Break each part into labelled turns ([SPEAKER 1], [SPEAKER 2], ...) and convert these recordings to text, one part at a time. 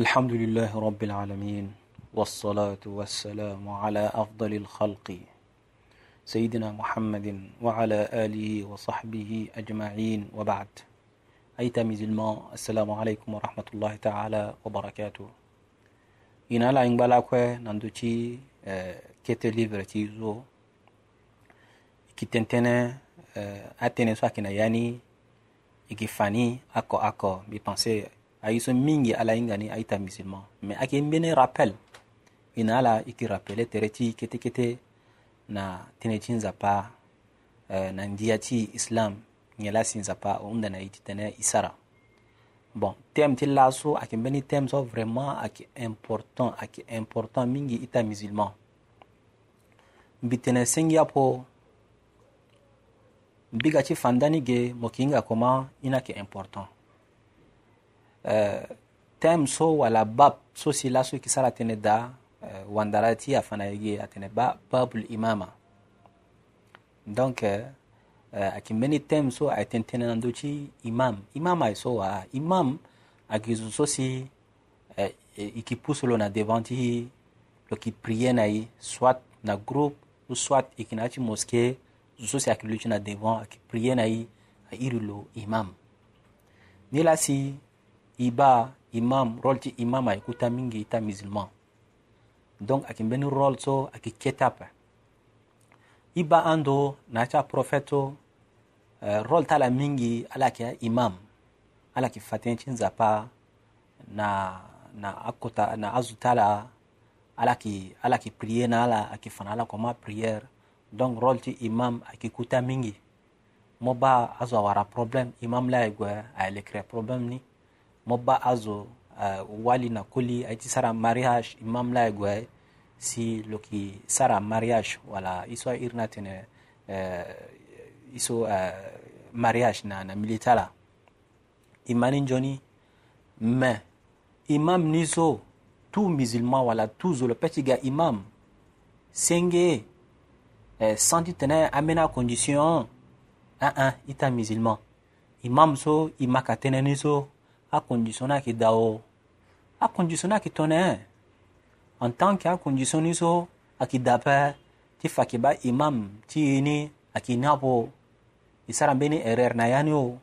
[SPEAKER 1] الحمد لله رب العالمين والصلاة والسلام على أفضل الخلق سيدنا محمد وعلى آله وصحبه أجمعين وبعد أي تاميز الماء السلام عليكم ورحمة الله تعالى وبركاته إن la ingba la kwe nando ci kete livre ci zo ki tentene أكو so akina ayi so min ye ala ingani aita musulman me ake mbene rappel ina ala iki rappele tere ti kete kete na tene ti nzapa uh, na ndia ti islam nyela si nzapa hunda na iti tene i sara bon thème ti laa so ayeke mbeni thème so vraiment ayeke important ayeke important mingi i ta musulman mbi tene sengi apo mbi ga ti fanda ni ge mo yeke hinga koma ni na yeke important Euh, tem so wala bab so sila so kisara atene da euh, wandarati afana yegi atene ba babul imama donc euh, aki meni tem so ayten tene nando ti imam e imam ay so waa imam ayeki zo so si e yeki pu so lo na devant ti lo yeki prie na e soit na groupe ou soit e yeki na ya ti mosqué zo so si ayeki lo ti na devant ayeki prie na e airi lo imam ni la si i ba imam role ti imam ayeke kuta mingi i ta musulman donc ayeke mbeni role so ayeke kye ti ape i ba ando na yâ ti aprofète so uh, role ti ala mingi ala yeke imam ala yeke fa tënë ti nzapa na, na akota na azo ti ala ala yeke ala yeke prier na ala ayeke fa na ala koma prière donc role ti imam ayeke kuta mingi mo ba azo awara problème imam la aye gue ayele crée problème ni mobba azo uh, walina koli ayti sara mariage imam laye goye si loki sara mariage wala iso irna tene euh, uh, iso uh, mariage na, na militala imani joni mais imam niso tout musulman wala tout zolo petit ga imam senge eh, santi tene amena condition ah ah ita musulman imam so imaka tene ni so akondisiona yeke da o akondisiona yeke tongana e en tant que akondisioni so ayeke da ape ti fa yeke ba imam ti ye ni ayeke ni apo e sara mbeni erreur na ya ni o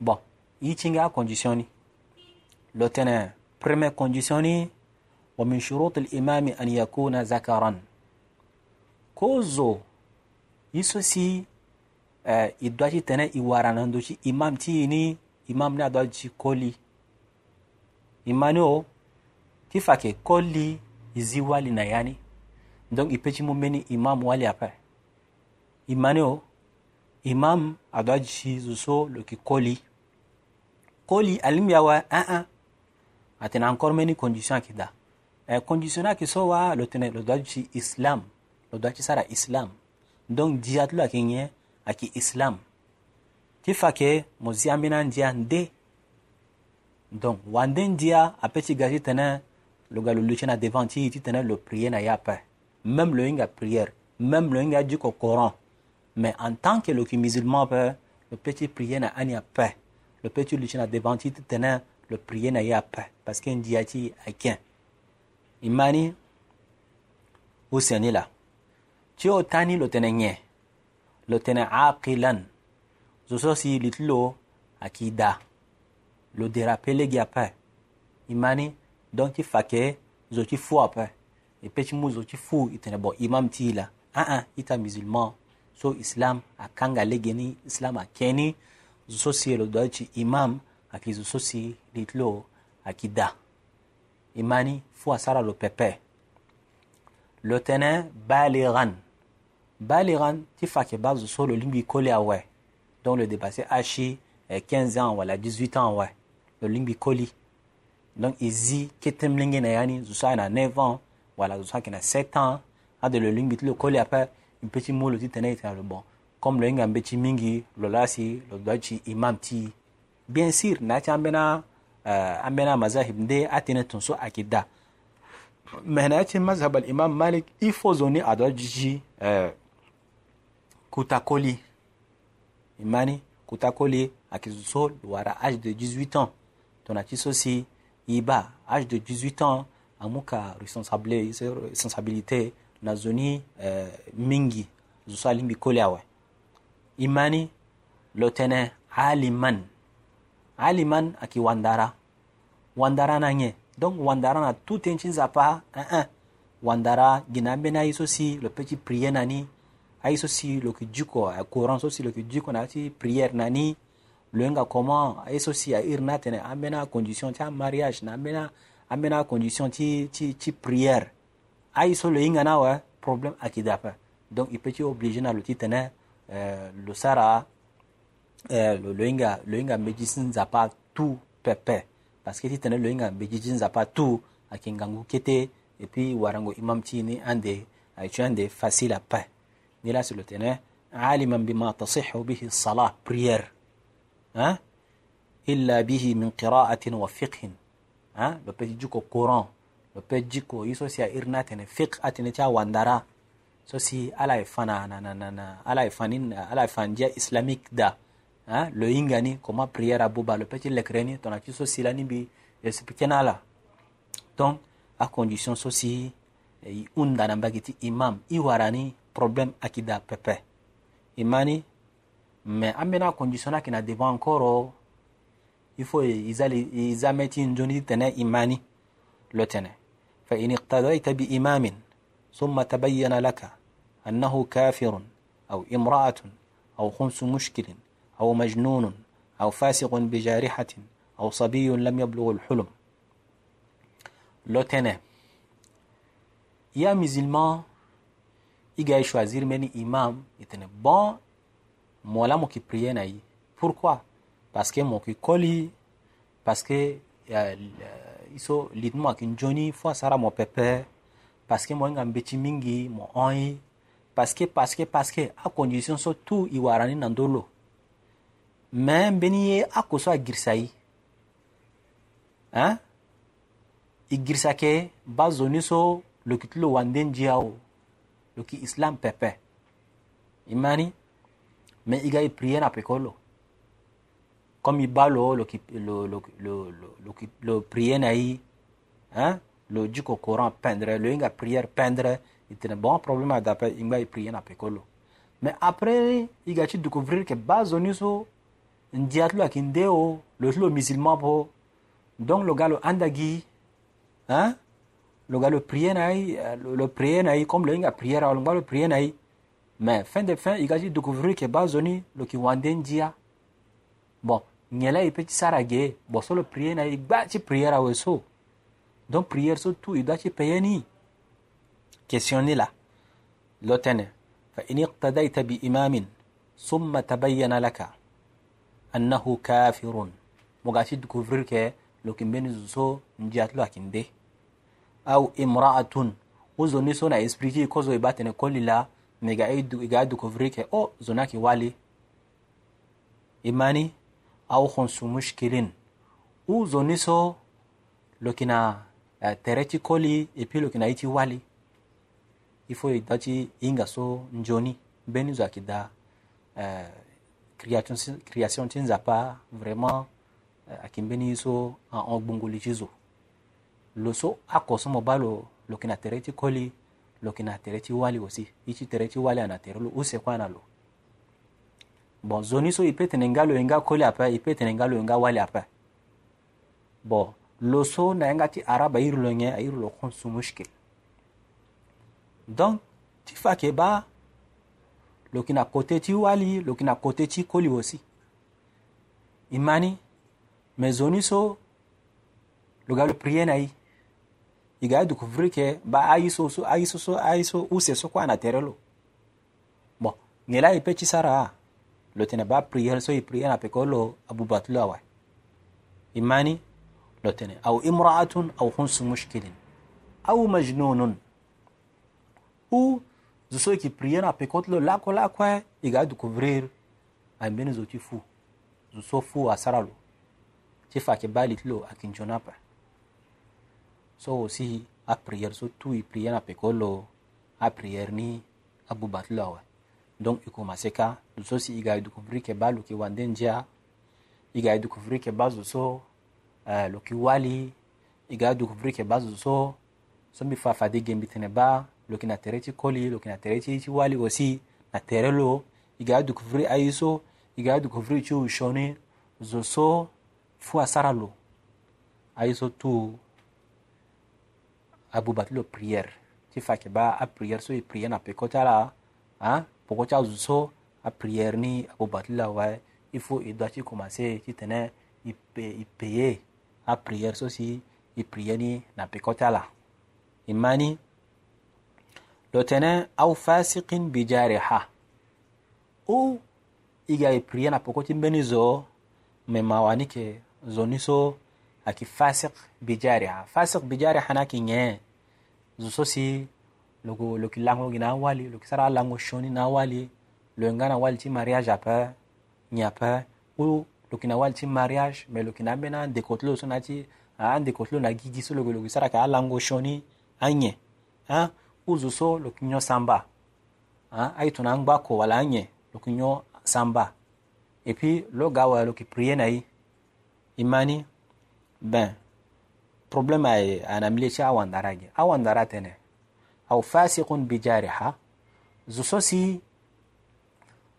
[SPEAKER 1] bon ye ti nga acondition ni lo tene première condition ni wa min shurut limami an yakuna zakaran ko zo ye so si eh, e doit ti tene e wara na ndö ti imam ti ye ni imam ne adɔ dzi koli imanio kifa ke koli izi wali na yani donc ipeti mu meni imam wali apɛ imanio imam adɔ dzi zoso loki koli koli alimiyawa an an atena encore meni condition ki da eh, condition na ki so wa lo tene lo dɔ dzi islam lo dɔ dzi sara islam donc dzi atulu aki nyɛ aki islam hifake mozi ambina ndia nde donc wande ndia apeti ga ti tene lo ga lo lutie na devant ti ti tene lo na ye ape même lo hinga prière même lo hinga duko coran mais en tant que lo musulman ape lo peut ti na ani ape lo peut ti lutie na devant ti ti tene na ye ape parce que ndia ti imani e ma ni use la ti tani lo tene nyen lo tene aqilan zo so si liti lo ayeke da lo derape lege ape e ma ni donc ti fa ke zo ti fu ape e peut ti mu zo ti fu e tene bo imam ti la aa ah, ah, i ta musulman so islam akanga lege ni islam akee ni zo so si e lo doge ti imam ayeke zo so si liti lo ayeke da e ma ni fu asara lo pepe lo tënë baligan baligan ti fa yeke ba zo so lo lingbi koli awe donc le dépasser à 15 ans voilà, 18 ans ouais, le lingbi koli donc izi ketem lingi n'ayani, yani zusa na 9 ans voilà, wala qui na 7 ans a de le lingbi le koli après un petit mot le titene était le bon comme le ngam beti mingi le lasi le dochi imam ti bien sûr na ti ambena eh, ambena mazahib nde atene tunso akida mais na ti mazhab al imam malik il faut à adoji euh, kutakoli imani kutakole akizo luara âge de 18 ans tona ti so si e ba âge de 18 ans amu ka responsabilité na zo ni euh, mingi zo so alingbi kole awe e mani lo tene aliman aliman ayeke wandara wandara na nyen donc wandara na tout tënë ti nzapa uh -uh. wandara gi na ambeni aye so si lo peut ti prie na ni ay so siloki juko a courant so siloki jiko na ti prière nani loyenga comment ay so si airi na tene condition ti mariage, na amena ambena condition ti ti ti prière ay so lo hinga na problème akidapa, donc il peut ti obligé na lo ti tene euh, lo sara euh, lo hinga lo hinga mbeji si tout pepe parce que ti tene lo hinga mbeji ti tout ayeke ngangu kete puis warango imam ti ni ande ayeke ti ande facile pas. دلاسلوتينه عالما بما تصح به الصلاة بريير ها إلا به من قراءة وفقه ها لبتجيكو قرآن لبتجيكو يسوع سير ناتنا فقه أتنا تا واندرا سوسي على فنا نا نا نا على فنين على فنجا إسلاميك دا ها لينغاني كما بريير أبو بالو بتجي لكرني تونا يسوع سيلاني بي يسبيكنا لا تون أكونديشن سوسي يوندا نبغيتي إمام يوارني problème akida pepe imani me an bena conditionna kina dépend encore il faut ils izameti njoni tene imani lo tene fa in iqtadaita bi imamin ثم تبين لك أنه كافر أو امرأة أو خمس مشكل أو مجنون أو فاسق بجارحة أو صبي لم يبلغ الحلم لو تنه يا musulman igaye choisir meni imam itene bon mola mo ki prier na yi pourquoi parce que mo ki koli parce que uh, iso litu mo aki njoni fo asara mo pepe parce que mo hinga mbeti mingi mo onyi parce que parce que parce que acondition so tu i warani na ndö lo me mbeni ye ako so agirisa yi hein i girisa ke ba zoni so lokitu lo wande ndia o yoki islam pepe imani me igai prier na pekolo comme ibalo lo lo lo lo lo lo, lo prier na i hein lo jiko coran pendre lo inga prier pendre un bon problème da pe inga prier na pekolo mais après iga ci découvrir que bazoniso ndiatlo akindeo lo lo musulman po donc lo galo andagi hein lo ga lo prier na lo, prier na comme lo lo prier fin de fin e ga découvrir que ba lo ki wande bon ngela y e peut bon so lo prier ti so donc prier so tout e doit ti payer ni question ni la lo fa in iqtadaita bi imamin summa tabayyana laka annahu kafirun mo ga ti découvrir lo ki mbeni so lo akinde au imraatun ozoni so na expliquer kozo e ba tene koli la me ga ga découvrir que oh zona ki wali imani au khonsu mushkilin uzoni so lokina uh, eh, tere ti koli e puis lokina ye ti wali i faut e da ti hinga so nzoni mbeni zo ayeke da eh, création ti nzapa vraiment eh, ayeke mbeni ye so ahon gbongoli ti zo lo so akɔsɔmɔ ba lo lo kina tere ti koli lo kina tere ti wali osi i ti tere ti wali ana tere lo u seko ana lo bon zoni so i peut tene nga lo e nga koli ape i peut tene nga lo e nga wali ape bon lo so na yanga e ti araba iri lo nge airi lo kun su mushkil donc ti fa yeke ba lo yeke na côté ti wali lo yeke na côté ti koli aussi e mani me zoni so lo ga lo prie na ye iga découvrir ke ba ayiso so ayiso so ayiso use so kuâ na tere lo bon nge la e peut ti sara a lo tene ba prière so e prière na peke lo abubatu lo awe e mani lo tene au imraatun au hunsu mushkilin au majnunun ou zo so yeke prière na peke ti lo lako lakue e ga découvrir ambeni zo ti fu zo so fu asara lo ti fa yeke ba li ti lo ayeke nzoni ape so aussi a prière surtout i prière na peko lo a prière ni abu bati donc il commencé ka lo so si i ga découvrir que bas lo qui wandenja il so uh, lo wali il ga découvrir ke ba so so mi fa fade ge mbi ba lo na tere koli lo na wali aussi na tere lo i ga découvrir aye so i du découvrir zo so fu asaralo lo tu abubatilo prière ti fa yeke ba aprière so e prière na peko ti ala hein, poko ti azo so aprière ni abubatilo la wai il faut e doit ti commencer ti tene e ipe, paye aprière so si e prière ni na peko ti ala e ma ni lo tene au fasikin bijariha ou e ga e prière na poko ti mbeni zo me ma wani yeke zo ni so aki fasiq bijariha fasiq bijarihana ki ŋe zuso si logo loki lango gina wali loki sara lango shoni na wali lo ngana wali ti mariage apa nyapa u loki na wali ti mariage mais loki na mbena ndekotlo so na ti andekotlo na gigi so logo loki sara ka lango shoni anye ha uzu so loki nyo samba ha ai tuna ngba ko wala anye loki nyo samba et lo gawa loki prier na imani ben problème ay anamlicha awandarage awandaratene au fasiqun bijariha zusosi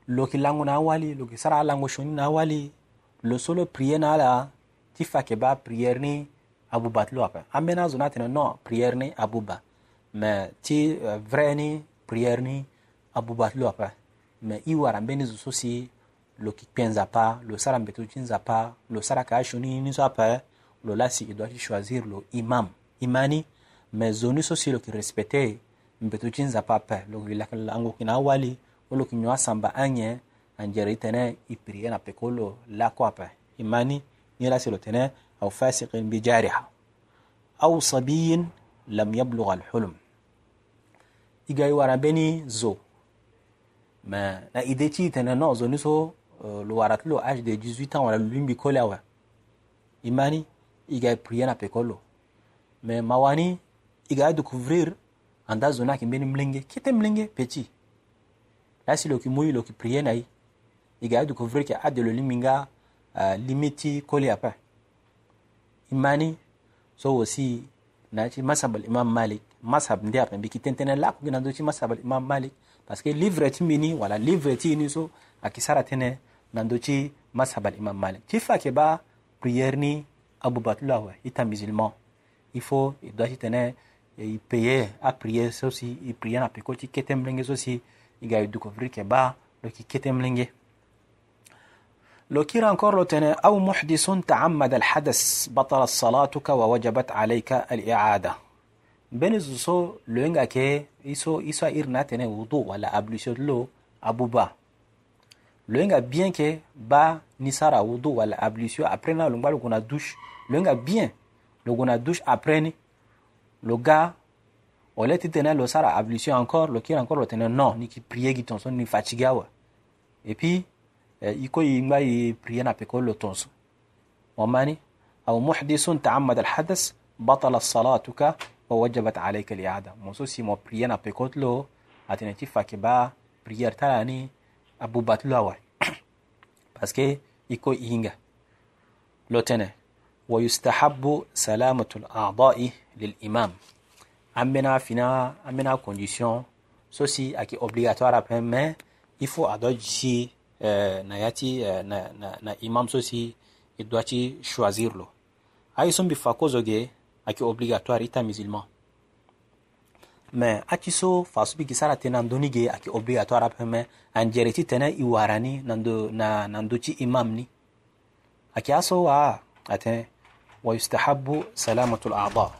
[SPEAKER 1] loki langu na wali loki sara langu shoni na wali lo solo prier na la ti fake ba prière ni abuba ti lo ape an bena zona tene non prière ni abuba mais ti euh, vrai ni prière ni abuba ti lo ape mais i wara ambeni zo so si lo yekpe nzapa lo sara mbeto ti nzapa lo sara ka ashoni ni so ape lo lasi il doit choisir le imam imani mais zoni sosi lo ki respecte mbetu chinza pape lo ki lango kina wali wolo ki nyoa samba anye anjere tene ipiriye na pekolo la kwape imani ni lasi lo tene au fasiqin bi jariha au sabiyin lam yablugha alhulm igai wara beni zo ma na ide tene no zoni so euh, lo waratlo age de 18 ans wala lumbi kola imani iga prier na pekolo me mawani iga découvrir anda zo na kimbeni mlenge kite mlenge petit lasi loki moyi loki prier na i iga découvrir ke ade lo liminga uh, limiti koli apa imani so wosi na ci masabal imam malik masab ndi apa mbiki tentene la ko gina do ci masabal imam malik parce que livre ti mini wala livre ti ni so akisara tene nando ci masabal imam malik ci fa ke ba prière ni Abu Batla, ouais, il était musulman. Il faut, il doit tenir, il payait à prier, ça aussi, il priait à Pekoti, qui était mlingue, ça aussi, il a eu découvert que bah, le qui était mlingue. لوكير أنكور لوتنا أو محدث تعمد الحدث بطل صلاتك ووجبت عليك الإعادة بين زوسو لوينغا كي إيسو إيسو إيرنا تنا وضو ولا أبليشو لو أبو با loyenga bien ke ba ni sara wudu wala ablution après na longba lokona douche loyenga bien lokona douche après ni lo ga ole ti tene lo sara ablution encore lo kiri encore lo tene non ni ki prier gi tonso ni fatigue awa et puis eh, i koyi ngba i prier na peko lo tonso wamani أو محدث تعمد الحدث بطل صلاتك ووجبت عليك الإعادة موسو سي مو بريانا بيكوتلو أتنتي فاكبا بريار تاني abubatu lo awa paske iko inga lo tene wa yustahabbu salamatu al-a'dha'i lil imam amena fina amena condition sosi aki obligatoire après mais il faut adoji eh, na yati eh, na, na, na imam doit idwachi choisir lo ayi sombi fakozoge aki obligatoire ita musulman me mɛ aciso fasubi gisarate nando nige aki me apeme anjereti tene iwarani nando na nando imam ni aki aso wa ate wa yustahabu salamatu al-a'da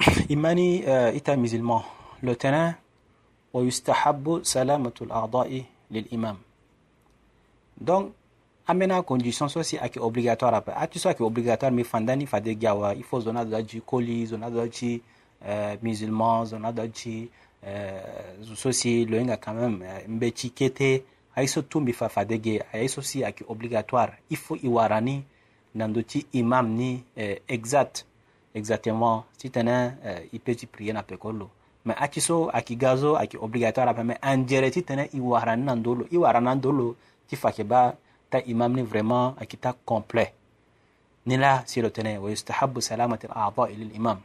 [SPEAKER 1] atene ita mizilmo الأعضاء إماني wa yustahabu salamatu al سلامة lil imam Donc, an bena condition so si ayeke obligatoire ape ati so ayeke obligatoire mi fanda ni fade gi awa i faut zo na doit ti koli zo na doit ti euh, musulman euh, zo na doit ti euh, so si loyenga quand même euh, mbe ti kete aye so tumbi fa fade ge aye so si ayeke obligatoire i faut i wara ni na ndö ti imam ni euh, exact exactement si tene euh, i peut ti prier na peko lo me aki so ayeke ga zo ayeke obligatoire ape me anzere ti tene i wara ni na ndö lo i wara na ndö lo ti fa yeke ba ta imam ni vraiment akita complet nila lo tene wa yustahabu salamati al-a'dha'i lil imam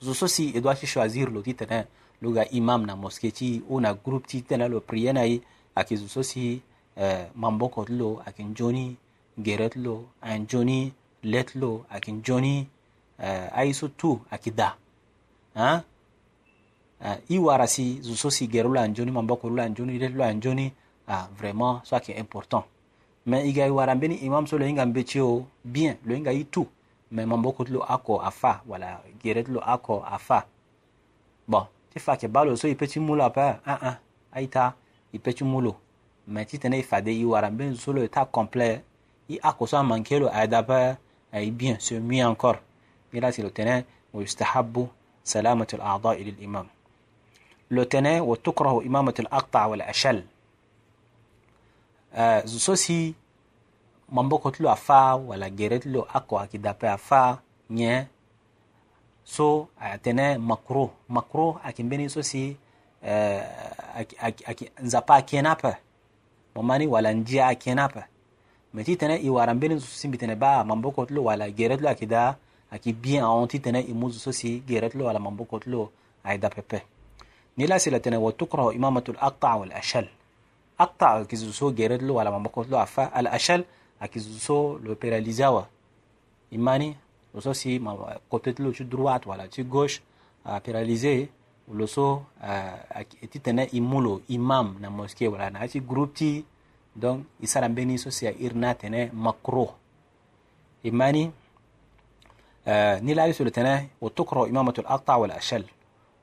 [SPEAKER 1] zoso si e doit choisir lo titene hein. luga imam na mosquée ti na groupe ti tene lo prier na yi aki zoso euh, mamboko lo aki njoni geret lo akinjoni joni let lo aki njoni euh, aiso tu akida. da hein uh, i wara si si geru mamboko la njoni letlo lo ah, vraiment so qui est important mais i ga wara mbeni imamuso lo i ga mbe tye o bien lo i ga i tu mɛ mamboko ti lo akɔ a fa wala gere ti lo akɔ a fa bon ti fa ke ba lo so i peti mu lo apɛ an an a yi ta i peti mu lo mɛ ti tɛnɛ i fa de i wara mbeni so lo i ta complet i akɔ so a manke lo a yi da pɛ a yi bien se mieux encore i la ti lo tɛnɛ o yustahabu salamatu al-a'dha'i lil imam lo tɛnɛ wa tukrahu imamatu al-aqta' wal ashal uh, zo so si mamboko ti lo afa wala gere ti lo ako ayeke dape afa nyen so atene makro makro ayeke mbeni so si uh, nzapa akien ape mo mani wala nzia akien ape me ti tene e wara mbeni so si mbi tene ba mamboko ti lo wala gere ti lo ayeke da ayeke bien ahon ti tene e mu zo so si gere ti lo wala mamboko ti lo ayeke dapepe ni la sila tene wa tukrahu imamatu al aqta wal ashal حتى أكيزوسو جيرد له ولا ما بكون له أفا على أشل أكيزوسو لو بيراليزا وا إيماني لوسو سي ما كوتت له شو دروات ولا شو غوش آه، بيراليزا ولوسو آه، أتي تنا إيمولو إمام نا موسكي ولا نا شو غروب تي دون إسلام بيني سو سي إيرنا تنا مكرو إيماني آه، نيلاريس ولتنا وتقرأ إمامة الأقطع والأشل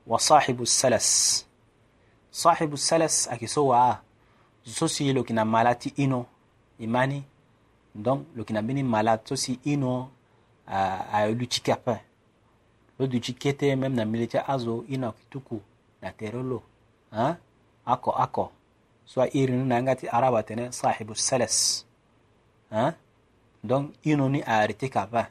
[SPEAKER 1] وصاحب السلس صاحب السلس أكيسوا so si lo yina mala ti ino e mani donc lo yina mbeni mala so si ino ayolu ti kape lo duti kete même na mbele ti azo i na yeke tuku na tere lo hein? oko oko so airi ni na yanga ti araba tene sahibu seles hein? donc i no ni aarete kapa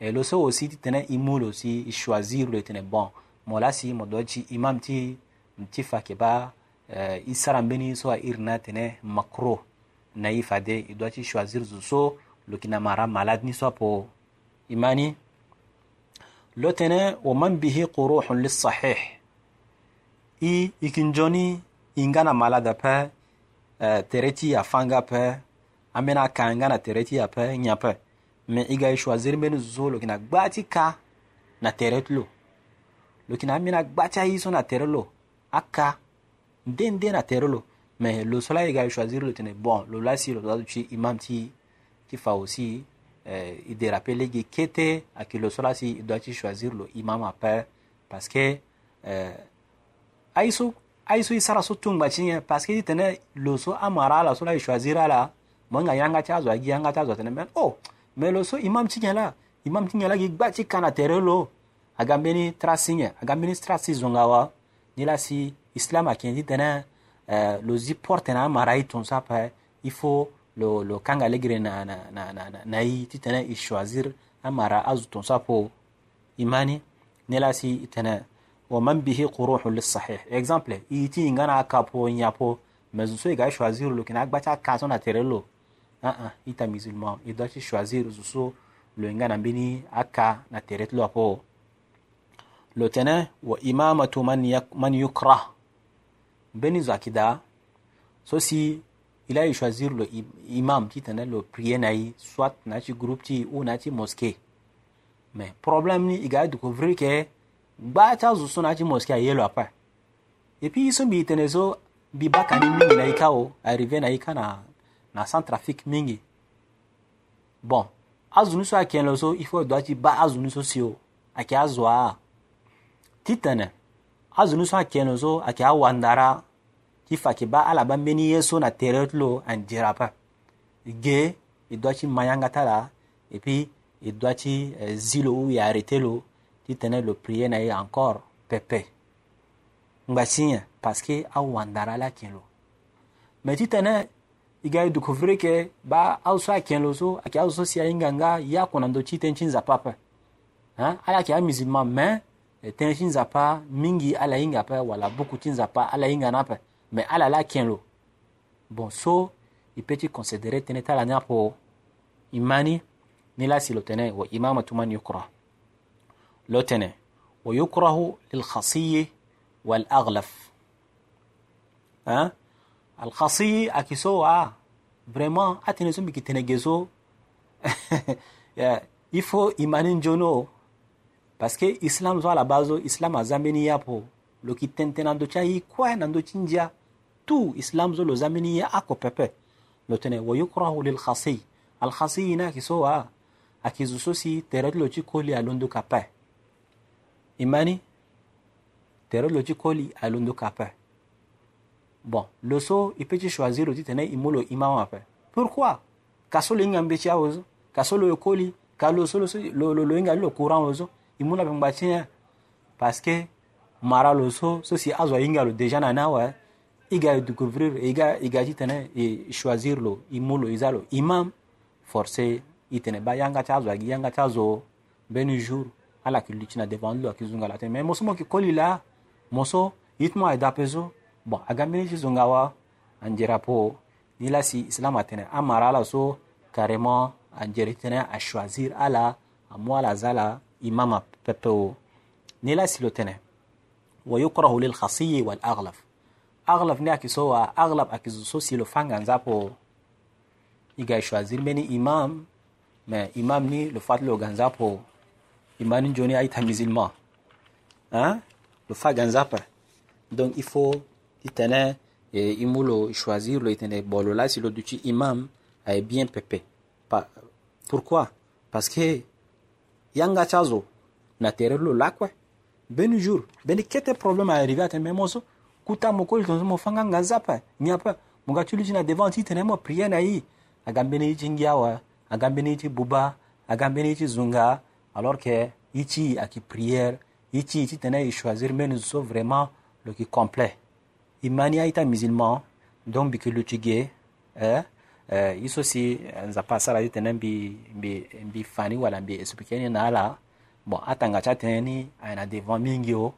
[SPEAKER 1] e lo so aussi ti tene i mu lo si i choisir lo e tene bon mo la si mo do ti i ma mi ti mi ti fa yeke ba Euh, i sara mbeni so a iri na tene makro na i fade i doit ti choisir zo so lo yeke na mara malade ni so apo i ma ni lo tene waman bihi quruhun lisahih i yeke nzoni hinga na malade ape uh, tere ti afanga ape ambeni aka hinga na tere ti ape nyen ape me i ga e choisir mbeni zo so lo yeke na gbaa ti ka na tere ti lo lo yeke na ambeni agba ti aye so na tere lo aka den den na tere lo mais lo sola ye ga choisir lo tene bon lo la si lo da ci imam ti ti fa aussi eh, i dérape lege kete ayeke lo so la si i doit ti choisir lo imam ape parce que eh, ai so ai so i sara so tongba ti nyen parce que ti tene lo so amara ala so la e choisir ala mo nga yanga ti azo agi yanga ti azo tene men oh me lo so imam ti nyen la imam ti nyen la gi gba ti ka na tere lo aga mbeni tra si nyen aga mbeni tra si zonga wa gilasi islam akenji tene eh, lo zipor tene amarai ton sape il faut lo, lo kanga legire na, na, na, na, na, nayi ti tene i choisir amara azu ton sapo imani nilasi itene waman bihi quruhu lisahih exemple iti ingana kapo nyapo mais zuso iga choisir lo kina agbacha kaso na tere lo uh ah, -uh, ah, ita musulman i doit choisir zuso lo ingana mbini aka na tere ti lo apo lo tene wa imamatu man yukrah beni zakida so si ila yi choisir lo imam ti tene lo prier na yi soit na ti groupe ti ou na ti mosquée mais problème ni i ga découvrir ke gbaa ti azo so na ti mosquée aye lo ape et puis i so mbi tene so mbi baka ni mingi na ye ka o arrivé na ye ka na, na sans trafic mingi bon azo ni so ayeke lo so i faut doit ti ba azo ni so si o ayeke azo aa titene azunu so kẽno zo a kɩ a wandara tɩ fa kɩ ba ala ba men ye na tere tɩlo n dirapa ge y doa tɩ mayãnga tara et puis y doa tɩ eh, zilo ou ye arrete lo tɩ tẽne lo prie na ye encore pɛpɛ n gba sẽyã parce que a wandara la kẽ lo mais tɩ i ga y découvrir que ba a so a kẽ lo so a so si zo sɩa yĩnganga ya kõnando tɩ tẽn tɩ n zapapã ala kɩ a musulman mais tẽeg sẽn zapa mingi ala inga wala buku tɩ zapa ala yĩnga na pɛ mais ala la a bon so i peut tɩ considéré imani ni la silo tẽne wa imama man yukrah lo tẽne wa yukrahu lilkhasiyi walaglaf hein? alkhasiyi a kiso a vraiment a tẽne sẽn bɩ kɩ ifo imani jono parce que islam zo ala bazo islam azambe ni yapo lo ki tentene ando ti aye na ndö ti ndia tu islam zo lo zambe ni ye oko pepe lo tene wayukrahu lilkhasiy alkhasiy ni ayeke so wa ayeke zo so si tere ti lo ti koli alondo kape e ma ni tere ti lo ti koli alondo kape bon lo so e peut ti choisir lo ti tene e mû lo ima mape pourquoi ka so lo hinga mbe ti aozo ka so lo e koli ka lo so lo hinga ti lo courant ozo i mu na bɛ paske mara lo so so si lo deja na na wa i découvrir i ga i ga ti tene i choisir lo i mu lo i za lo forcé i tene ba yanga ti yanga ti azo beni jour ala ki lu na devant lo aki zunga la tene mais mo so mo yeke koli la mo so ye ti mo adape so bon aga mbeni ti zonga awa si islam atene amara ala so carrément andiri ti tene achoisir ala amû ala za la imam peppeo nilasilo tene wayukrahu lil khasiyi wal aghlaf aghlaf ni akisowa aghlaf akizo silo fanga nzapo iga choisir meni imam mais imam ni le fat lo ganzapo imani njoni aita musulman hein le fat ganzapa donc il faut itene e imulo choisir lo itene bolo la silo duchi imam ay bien pepe pa, pourquoi parce que yanga chazo naterelo lakue beni jour beni kete problème arrivé atene mû so kuta mo koli tonzo mo fanganga nzapa ni ape mo ga ti lu ti na devant ti tene mo prière na ye aga mbeni ye ti ngia awe aga mbeni ye ti buba aga mbeni ye ti zunga alors que ye ti ayeke prière ye ti ti tene e choisir mbeni so vraiment lo yeke complet e ma ni aita musulman donc mbi yeke lu ti ge eh? eh, ye so si euh, nzapa asara ti tene mbi, mbi, mbi fani wala mbi explique ni na ala bon atanga ti atënë ni ayeke na devant mingi o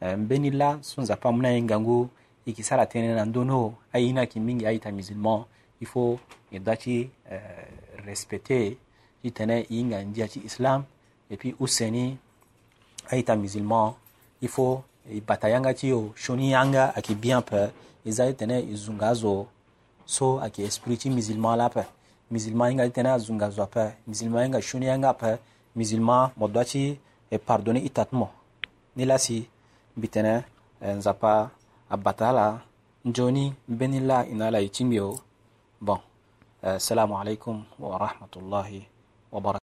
[SPEAKER 1] eh, mbeni la so nzapa amû ni ahingangu e yeke sara tënë na ndöni o aye ni ayeke mingi aita musulman i faut e doit ti euh, respecter ti tënë e hinga ndia ti islam e puis use ni aita musulman i faut e bata yanga ti o sioni yanga ayeke bien ape e za ti tene e zunga azo so ayeke esprit ti musulman la ape musulman hinga ti tene azunga azo ape musulman hinga sioni yanga ape musulman mo et pardonné itatmo ni lasi bitene euh, nzapa abbatala njoni benila inala timio bon euh, salamu alaikum wa rahmatullahi wa barakatuh